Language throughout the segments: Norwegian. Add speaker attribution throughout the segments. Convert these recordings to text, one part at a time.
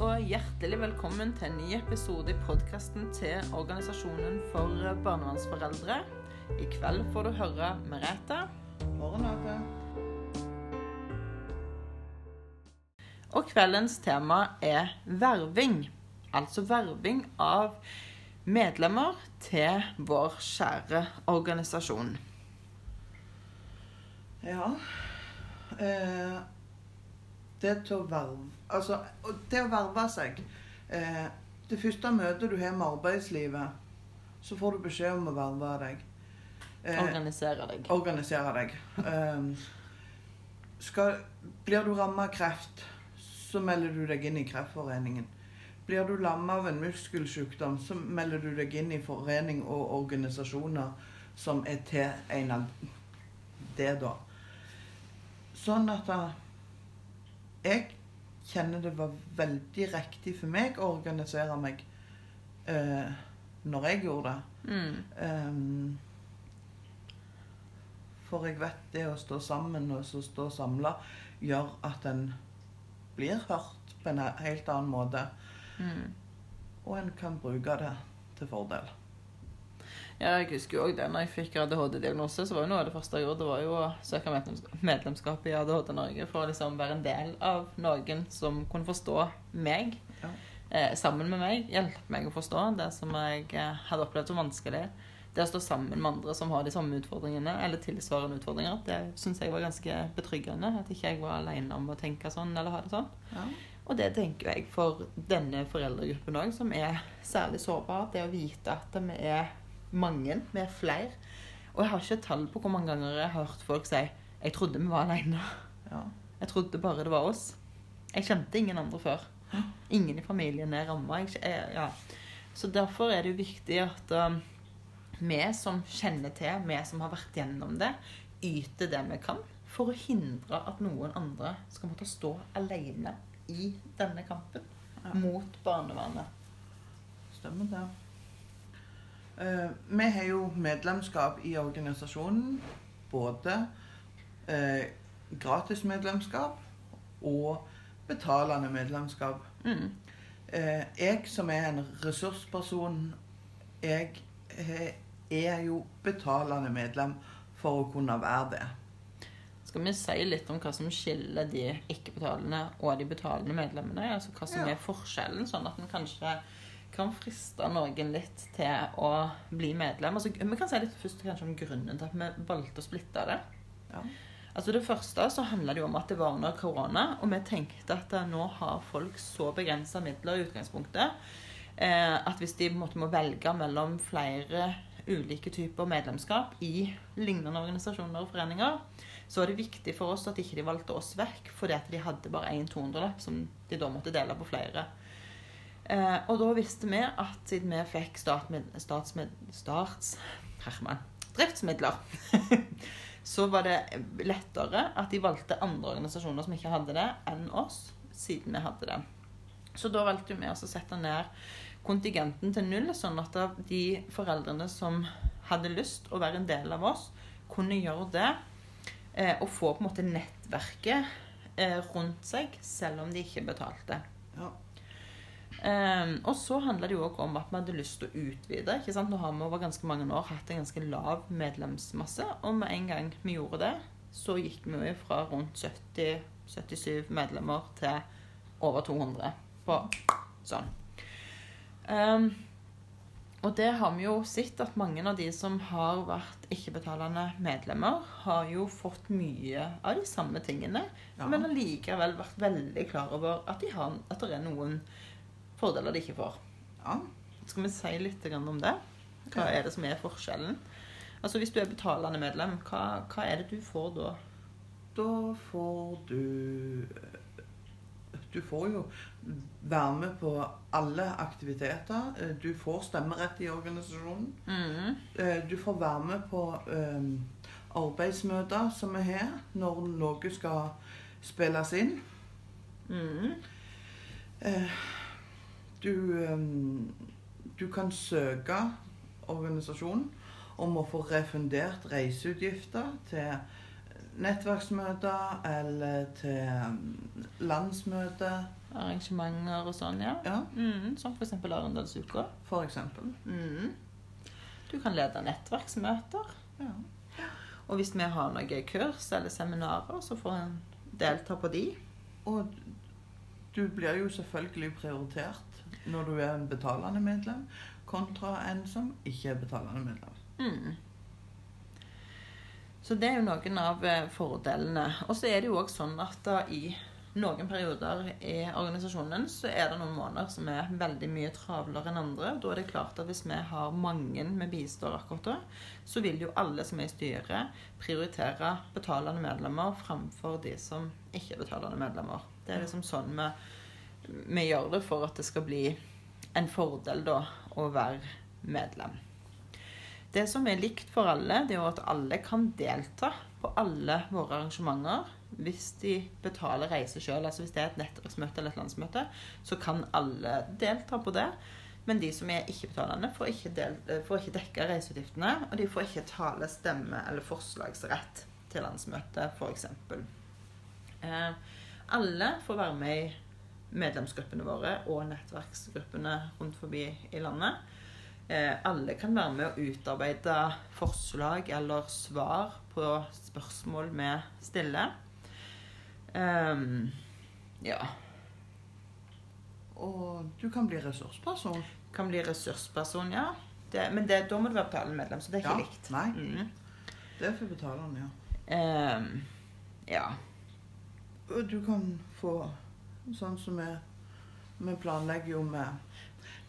Speaker 1: og hjertelig velkommen til en ny episode i podkasten til Organisasjonen for barnevernsforeldre. I kveld får du høre Merete.
Speaker 2: Og Renate.
Speaker 1: Og kveldens tema er verving. Altså verving av medlemmer til vår kjære organisasjon.
Speaker 2: Ja. Eh, det til å verve Altså, det å verve seg eh, Det første møtet du har med arbeidslivet, så får du beskjed om å verve deg.
Speaker 1: Eh, organisere deg.
Speaker 2: Organisere deg. Eh, skal, blir du rammet av kreft, så melder du deg inn i Kreftforeningen. Blir du lamma av en muskelsykdom, så melder du deg inn i forening og organisasjoner som er til en av det, da. Sånn at da, jeg kjenner det var veldig riktig for meg å organisere meg uh, når jeg gjorde det.
Speaker 1: Mm.
Speaker 2: Um, for jeg vet det å stå sammen og så stå samla gjør at en blir hørt på en helt annen måte.
Speaker 1: Mm.
Speaker 2: Og en kan bruke det til fordel.
Speaker 1: Ja, jeg husker jo òg det. når jeg fikk ADHD-diagnose, så var jo noe av det første jeg gjorde, det var jo å søke medlemskap i ADHD Norge for å liksom være en del av noen som kunne forstå meg.
Speaker 2: Ja.
Speaker 1: Eh, sammen med meg. Hjelpe meg å forstå det som jeg eh, hadde opplevd som vanskelig. Det å stå sammen med andre som har de samme utfordringene, eller tilsvarende utfordringer, det syns jeg var ganske betryggende. At ikke jeg var alene om å tenke sånn eller ha det sånn.
Speaker 2: Ja.
Speaker 1: Og det tenker jeg for denne foreldregruppen òg, som er særlig sårbar. Det å vite at vi er mange, vi er flere. Og jeg har ikke tall på hvor mange ganger jeg har hørt folk si 'Jeg trodde vi var alene'.
Speaker 2: Ja.
Speaker 1: Jeg trodde bare det var oss. Jeg kjente ingen andre før. Ingen i familien er ramma. Ja. Så derfor er det jo viktig at um, vi som kjenner til, vi som har vært gjennom det, yter det vi kan for å hindre at noen andre skal måtte stå alene i denne kampen
Speaker 2: Ja.
Speaker 1: mot barnevernet.
Speaker 2: Stemmer det. Eh, vi har jo medlemskap i organisasjonen. Både gratis gratismedlemskap og betalende medlemskap.
Speaker 1: Mm.
Speaker 2: Uh, jeg som er en ressursperson, jeg er jo betalende medlem for å kunne være det.
Speaker 1: Skal vi si litt om hva som skiller de ikke-betalende og de betalende medlemmene? Altså hva som
Speaker 2: Ja.
Speaker 1: er forskjellen, sånn at en kanskje kan friste noen litt til å bli medlem. Altså, vi kan si litt først kanskje om grunnen til at vi valgte å splitte det.
Speaker 2: Ja.
Speaker 1: Altså Det første så handla det jo om at det var under korona, og vi tenkte at eh, nå har folk så begrensa midler i utgangspunktet eh, at hvis de måte må velge mellom flere ulike typer medlemskap i lignende organisasjoner og foreninger, så var det viktig for oss at ikke de valgte oss vekk fordi at de hadde bare én 200-lapp som de da måtte dele på flere. Eh, og da visste vi at siden vi fikk statsmid, driftsmidler så var det lettere at de valgte andre organisasjoner som ikke hadde det, enn oss, siden vi hadde det. Så da valgte vi oss å sette ned kontingenten til null, sånn at de foreldrene som hadde lyst å være en del av oss, kunne gjøre det eh, og få på en måte nettverket eh, rundt seg, selv om de ikke betalte.
Speaker 2: Ja.
Speaker 1: Um, og så handler det jo òg om at vi hadde lyst til å utvide. ikke sant? Nå har vi over ganske mange år hatt en ganske lav medlemsmasse. Og med en gang vi gjorde det, så gikk vi jo fra rundt 70-77 medlemmer til over 200 på sånn. Um, og det har vi jo sett at mange av de som har vært ikke-betalende medlemmer, har jo fått mye av de samme tingene,
Speaker 2: Ja.
Speaker 1: men allikevel vært veldig klar over at, de har, at det er noen fordeler de ikke får.
Speaker 2: ja.
Speaker 1: Skal vi si litt om det? Hva er det som er forskjellen? Altså Hvis du er betalende medlem, hva, hva er det du får da?
Speaker 2: Da får du Du får jo være med på alle aktiviteter. Du får stemmerett i organisasjonen.
Speaker 1: Mm.
Speaker 2: Eh, Du får være med på eh, arbeidsmøter som vi har når noe skal spilles inn.
Speaker 1: Mm.
Speaker 2: Eh, Du, eh, du kan søke organisasjonen om å få refundert reiseutgifter til nettverksmøter eller til landsmøte
Speaker 1: arrangementer og sånn, ja.
Speaker 2: Ja,
Speaker 1: Mm, som f.eks. Arendalsuka.
Speaker 2: for eksempel.
Speaker 1: Mm. Du kan lede nettverksmøter.
Speaker 2: Ja.
Speaker 1: Og hvis vi har noen kurs eller seminarer, så får en delta på de.
Speaker 2: Og du blir jo selvfølgelig prioritert når du er en betalende medlem, kontra en som ikke er betalende medlem.
Speaker 1: Mm. Så det er jo noen av eh, fordelene. Og så er det jo òg sånn at da i noen perioder i organisasjonen så er det noen måneder som er veldig mye travlere enn andre. Da er det klart at hvis vi har mange vi bistår akkurat da, så vil jo alle som er i styret, prioritere betalende medlemmer framfor de som ikke er betalende medlemmer. Det er liksom sånn vi, vi gjør det for at det skal bli en fordel da å være medlem. Det som er likt for alle, det er jo at alle kan delta på alle våre arrangementer hvis de betaler reise sjøl. Altså hvis det er et nettverksmøte eller et landsmøte, så kan alle delta på det. Men de som er ikke-betalende, får ikke, del, får ikke dekka reiseutgiftene. Og de får ikke tale, stemme eller forslagsrett til landsmøtet, f.eks. Eh, alle får være med i medlemsgruppene våre og nettverksgruppene rundt forbi i landet. Eh, alle kan være med å utarbeide forslag eller svar på spørsmål vi stiller. Ehm, ja.
Speaker 2: Og du kan bli ressursperson.
Speaker 1: Kan bli ressursperson, ja. Det, men det, da må du være betalende så det er ikke
Speaker 2: Ja,
Speaker 1: likt.
Speaker 2: nei.
Speaker 1: Mm.
Speaker 2: Det for betalende, ja.
Speaker 1: Ehm, ja.
Speaker 2: Du kan få sånn som vi, vi planlegger jo med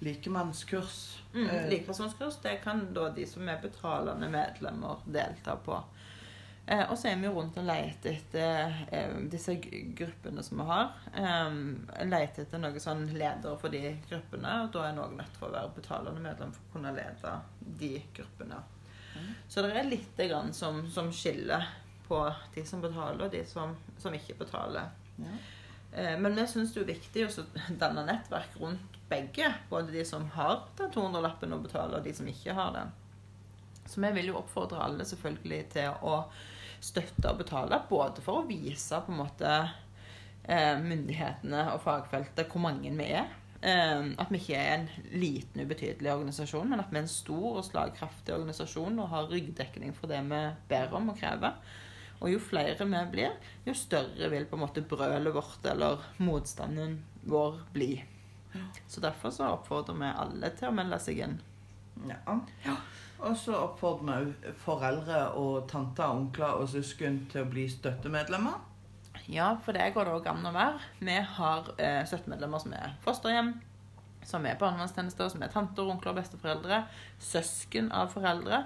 Speaker 2: likemannskurs.
Speaker 1: Mm,
Speaker 2: likemannskurs,
Speaker 1: Likepersonskurs det kan da de som er betalende medlemmer, delta på. Eh, og så er vi jo rundt og leter etter eh, disse gruppene som vi har. Eh, leter etter noen sånn ledere for de gruppene, og da er noen nødt til å være betalende medlem for å kunne lede de gruppene.
Speaker 2: Mm.
Speaker 1: Så det er litt grann som, som skiller på de som betaler, og de som, som ikke betaler.
Speaker 2: ja.
Speaker 1: Eh, Men vi syns det er viktig å danne nettverk rundt begge. Både de som har den 200-lappen å betale, og de som ikke har den. Så vi vil jo oppfordre alle selvfølgelig til å støtte og betale. Både for å vise på en måte eh, myndighetene og fagfeltet hvor mange vi er. Eh, At vi ikke er en liten, ubetydelig organisasjon, men at vi er en stor og slagkraftig organisasjon og har ryggdekning for det vi ber om og krever. Og jo flere vi blir, jo større vil på en måte brølet vårt eller motstanden vår bli. Så derfor så oppfordrer vi alle til å melde seg inn.
Speaker 2: Ja. Og så oppfordrer vi foreldre og tanter, onkler og søsken til å bli støttemedlemmer.
Speaker 1: Ja, for det går det òg an å være. Vi har eh, støttemedlemmer som er fosterhjem, som er barnevernstjenester, som er tanter, onkler og besteforeldre. Søsken av foreldre.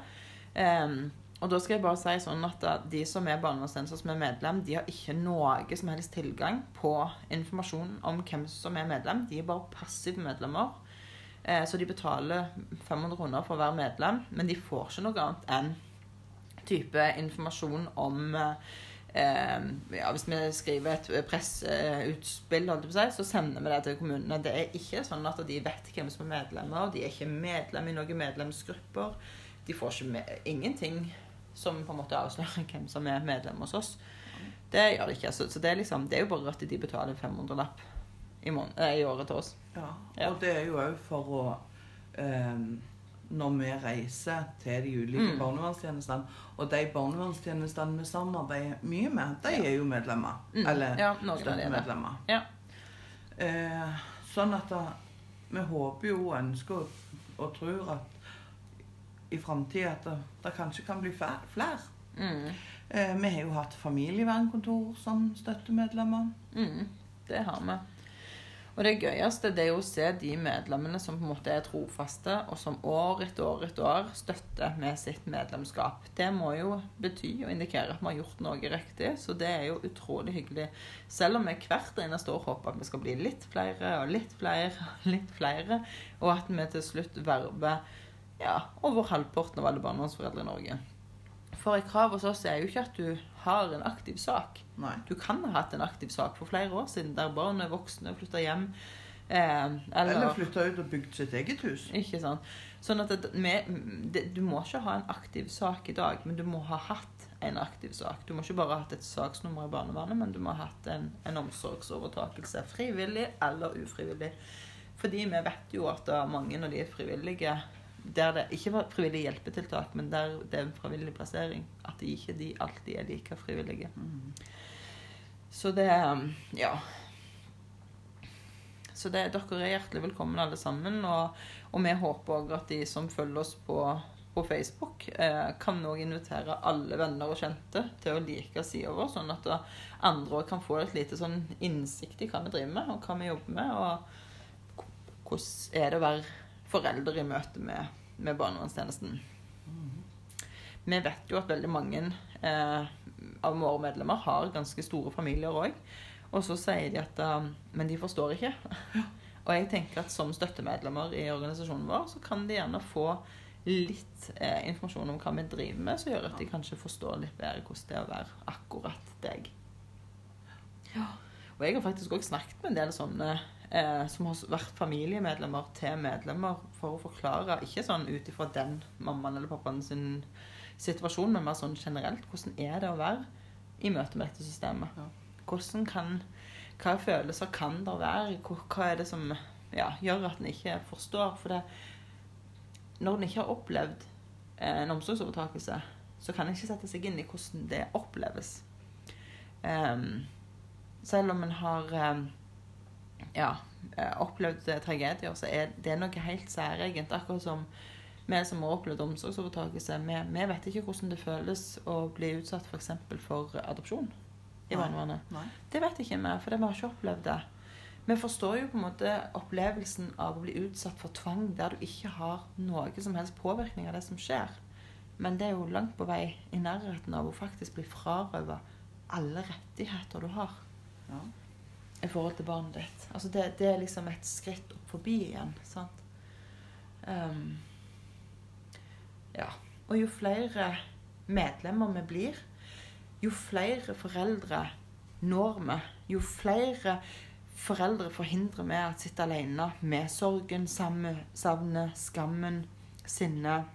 Speaker 1: Em, og da skal jeg bare si sånn at de som er barnevernstjenester som er medlem, de har ikke noe som helst tilgang på informasjon om hvem som er medlem. De er bare passive medlemmer. Eh, så de betaler 500 kroner for å være medlem, men de får ikke noe annet enn type informasjon om eh, ja, Hvis vi skriver et presseutspill, så sender vi det til kommunene. Det er ikke sånn at de vet hvem som er medlemmer. De er ikke medlem i noen medlemsgrupper. De får ikke ingenting som på en måte avslører hvem som er medlem hos oss. Det gjør det ikke. Så, så det, er liksom, det er jo bare at de betaler 500-lapp i, eh, i året til oss.
Speaker 2: Ja.
Speaker 1: Ja.
Speaker 2: Og det er jo òg for å eh, Når vi reiser til de ulike
Speaker 1: Mm.
Speaker 2: barnevernstjenestene, og de barnevernstjenestene vi samarbeider mye med, de er jo medlemmer.
Speaker 1: Mm.
Speaker 2: Eller
Speaker 1: ja, er
Speaker 2: støttemedlemmer.
Speaker 1: Ja.
Speaker 2: Eh, sånn at da, vi håper jo og ønsker og, og tror at i framtida at det, det kanskje kan bli flere.
Speaker 1: Mm.
Speaker 2: Eh, vi har jo hatt familievernkontor som støttemedlemmer.
Speaker 1: Mm, det har vi. Og det gøyeste det er jo å se de medlemmene som på en måte er trofaste, og som år etter år etter år støtter med sitt medlemskap. Det må jo bety og indikere at vi har gjort noe riktig, så det er jo utrolig hyggelig. Selv om vi hvert eneste år håper at vi skal bli litt flere og litt flere og litt flere, og at vi til slutt verver ja, over halvparten av alle barnevernsforeldre i Norge. For et krav hos oss er jo ikke at du har en aktiv sak.
Speaker 2: Nei.
Speaker 1: Du kan ha hatt en aktiv sak for flere år siden der barn er voksne og flytter hjem. Eh, eller,
Speaker 2: Eller flytta ut og bygd sitt eget hus.
Speaker 1: Ikke sant. Sånn at det, med, det, du må ikke ha en aktiv sak i dag, men du må ha hatt en aktiv sak. Du må ikke bare ha hatt et saksnummer i barnevernet, men du må ha hatt en, en omsorgsovertakelse. Frivillig eller ufrivillig. Fordi vi vet jo at er mange av de er frivillige der det ikke var frivillig hjelpetiltak, men der det er en frivillig plassering, at de ikke de alltid er like frivillige.
Speaker 2: Mm.
Speaker 1: Så det Ja. Så det, dere er hjertelig velkommen alle sammen. Og, og vi håper òg at de som følger oss på, på Facebook, eh, kan òg invitere alle venner og kjente til å like sida vår, sånn at andre òg kan få et lite sånn innsikt i hva vi driver med, og hva vi jobber med, og hvordan er det å være forelder i møte med, med barnevernstjenesten. Vi vet jo at veldig mange eh, av våre medlemmer har ganske store familier òg. Og så sier de at um, Men de forstår ikke. og jeg tenker at som støttemedlemmer i organisasjonen vår, så kan de gjerne få litt eh, informasjon om hva vi driver med, som gjør at de kanskje forstår litt bedre hvordan det er å være akkurat deg. Og jeg har faktisk òg snakket med en del sånne eh, som har vært familiemedlemmer til medlemmer, for å forklare, ikke sånn ut ifra den mammaen eller pappaen sin situasjon, men mer sånn generelt. Hvordan er det å være i møte med dette systemet? Hvordan kan Hva følelser kan det være? Hva er det som ja, gjør at en ikke forstår? For det, når en ikke har opplevd eh, en omsorgsovertakelse, så kan en ikke sette seg inn i hvordan det oppleves. Um, selv om en har em, ja, opplevd tragedier, så er det noe helt særegent. Akkurat som vi som har opplevd omsorgsovertakelse, vi, vi vet ikke hvordan det føles å bli utsatt f.eks. For, for adopsjon i barnevernet. Det vet ikke vi, for vi har ikke opplevd det. Vi forstår jo på en måte opplevelsen av å bli utsatt for tvang der du ikke har noe som helst påvirkning av det som skjer. Men det er jo langt på vei i nærheten av å faktisk bli frarøvet alle rettigheter du har
Speaker 2: Ja.
Speaker 1: I forhold til barnet ditt. Altså det, det er liksom et skritt opp forbi igjen. sant? Um, ja. Og jo flere medlemmer vi blir, jo flere foreldre når vi. Jo flere foreldre forhindrer vi å sitte alene med sorgen, savnet, skammen, sinnet.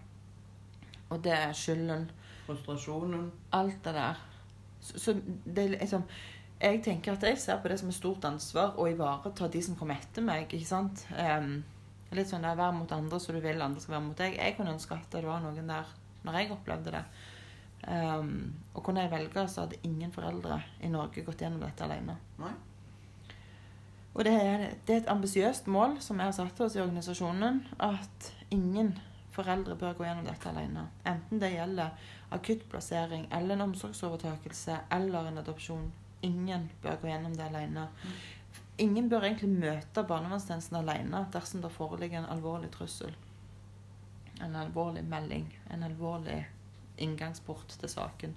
Speaker 1: Og det er skylden
Speaker 2: Frustrasjonen.
Speaker 1: alt det der. Så, så det er liksom Jeg tenker at jeg ser på det som et stort ansvar å ivareta de som kommer etter meg. ikke sant? Um, litt sånn der, Vær mot andre så du vil andre skal være mot deg. Jeg kunne ønske at det var noen der når jeg opplevde det. Um, og kunne jeg velge, så hadde ingen foreldre i Norge gått gjennom dette alene.
Speaker 2: Nei.
Speaker 1: Og det er, det er et ambisiøst mål som vi har satt oss i organisasjonen, at ingen foreldre bør gå gjennom dette alene. Enten det gjelder akuttplassering eller en omsorgsovertakelse eller en adopsjon. Ingen bør gå gjennom det alene. Ingen bør egentlig møte barnevernstjenesten alene dersom det foreligger en alvorlig trussel. En alvorlig melding. En alvorlig inngangsport til saken.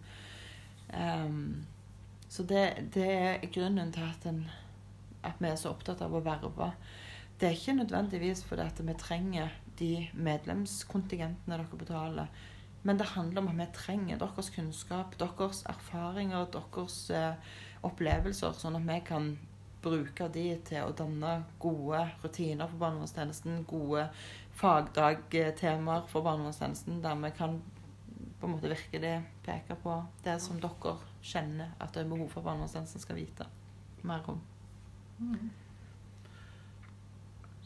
Speaker 1: Um, så det, det er grunnen til at, en, at vi er så opptatt av å verve. Det er ikke nødvendigvis fordi at vi trenger de medlemskontingentene dere betaler. Men det handler om at vi trenger deres kunnskap, deres erfaringer, deres eh, opplevelser, sånn at vi kan bruke de til å danne gode rutiner for barnevernstjenesten, gode fagdagtemaer for barnevernstjenesten, der vi kan på en måte virkelig peke på det som dere kjenner at det er behov for barnevernstjenesten skal vite mer om.
Speaker 2: Mm.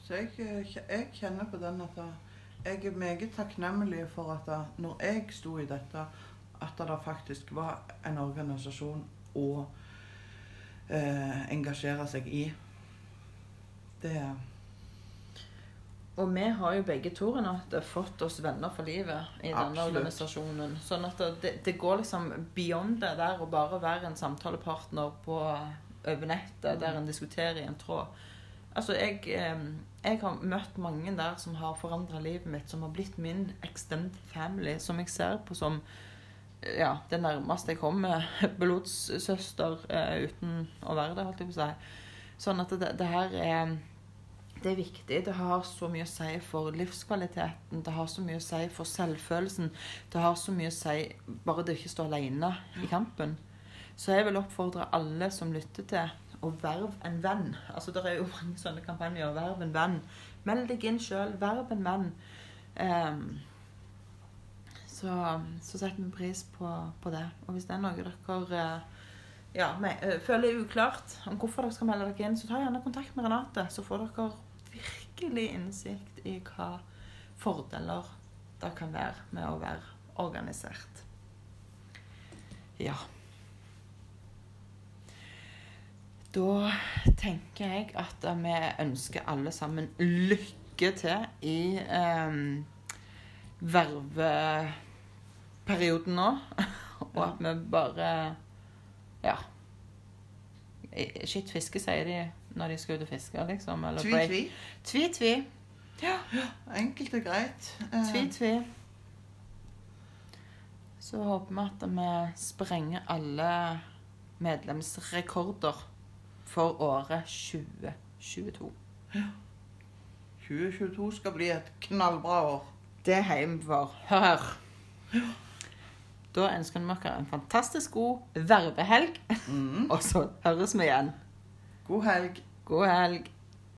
Speaker 2: Så jeg, jeg kjenner på den at jeg- er meget takknemlig for at når jeg sto i dette, at det faktisk var en organisasjon å eh, engasjere seg i. Det
Speaker 1: Og vi har jo begge to Renate, fått oss venner for livet i denne
Speaker 2: Absolutt.
Speaker 1: organisasjonen. Sånn at det, det går liksom beyond det der å bare være en samtalepartner på over nettet der en diskuterer i en tråd. Altså, jeg, jeg har møtt mange der som har forandra livet mitt, som har blitt min extended family, som jeg ser på som ja, det nærmeste jeg kommer blodssøster uh, uten å være det, holdt jeg på å si. Sånn at det, det her er det er viktig. Det har så mye å si for livskvaliteten. Det har så mye å si for selvfølelsen. Det har så mye å si bare det ikke står alene i kampen. Så jeg vil oppfordre alle som lytter til, å verve en venn. Altså, Det er jo mange sånne kampanjer. Verv en venn. Meld deg inn sjøl. Verv en venn. Ehm, så, så setter vi pris på, på det. Og hvis det er noe dere eh, ja, eh, føler er uklart om hvorfor dere skal melde dere inn, så ta gjerne kontakt med Renate. Så får dere virkelig innsikt i hva fordeler det kan være med å være organisert. Ja. Da tenker jeg at vi ønsker alle sammen lykke til i eh, verveperioden nå. Og at vi bare Ja. Skitt fiske, sier de når de skal ut og fiske, liksom. Eller
Speaker 2: Tvi,
Speaker 1: break-
Speaker 2: tvi.
Speaker 1: Tvi, Ja.
Speaker 2: Enkelt og greit. Eh,
Speaker 1: Tvi, tvi. Så håper vi at vi sprenger alle medlemsrekorder for året 2022.
Speaker 2: 2022 skal bli et knallbra år.
Speaker 1: Det er heimen vår. Hør, hør. Da ønsker vi dere en fantastisk god vervehelg,
Speaker 2: Mm.
Speaker 1: og så høres vi igjen.
Speaker 2: God helg.
Speaker 1: God helg.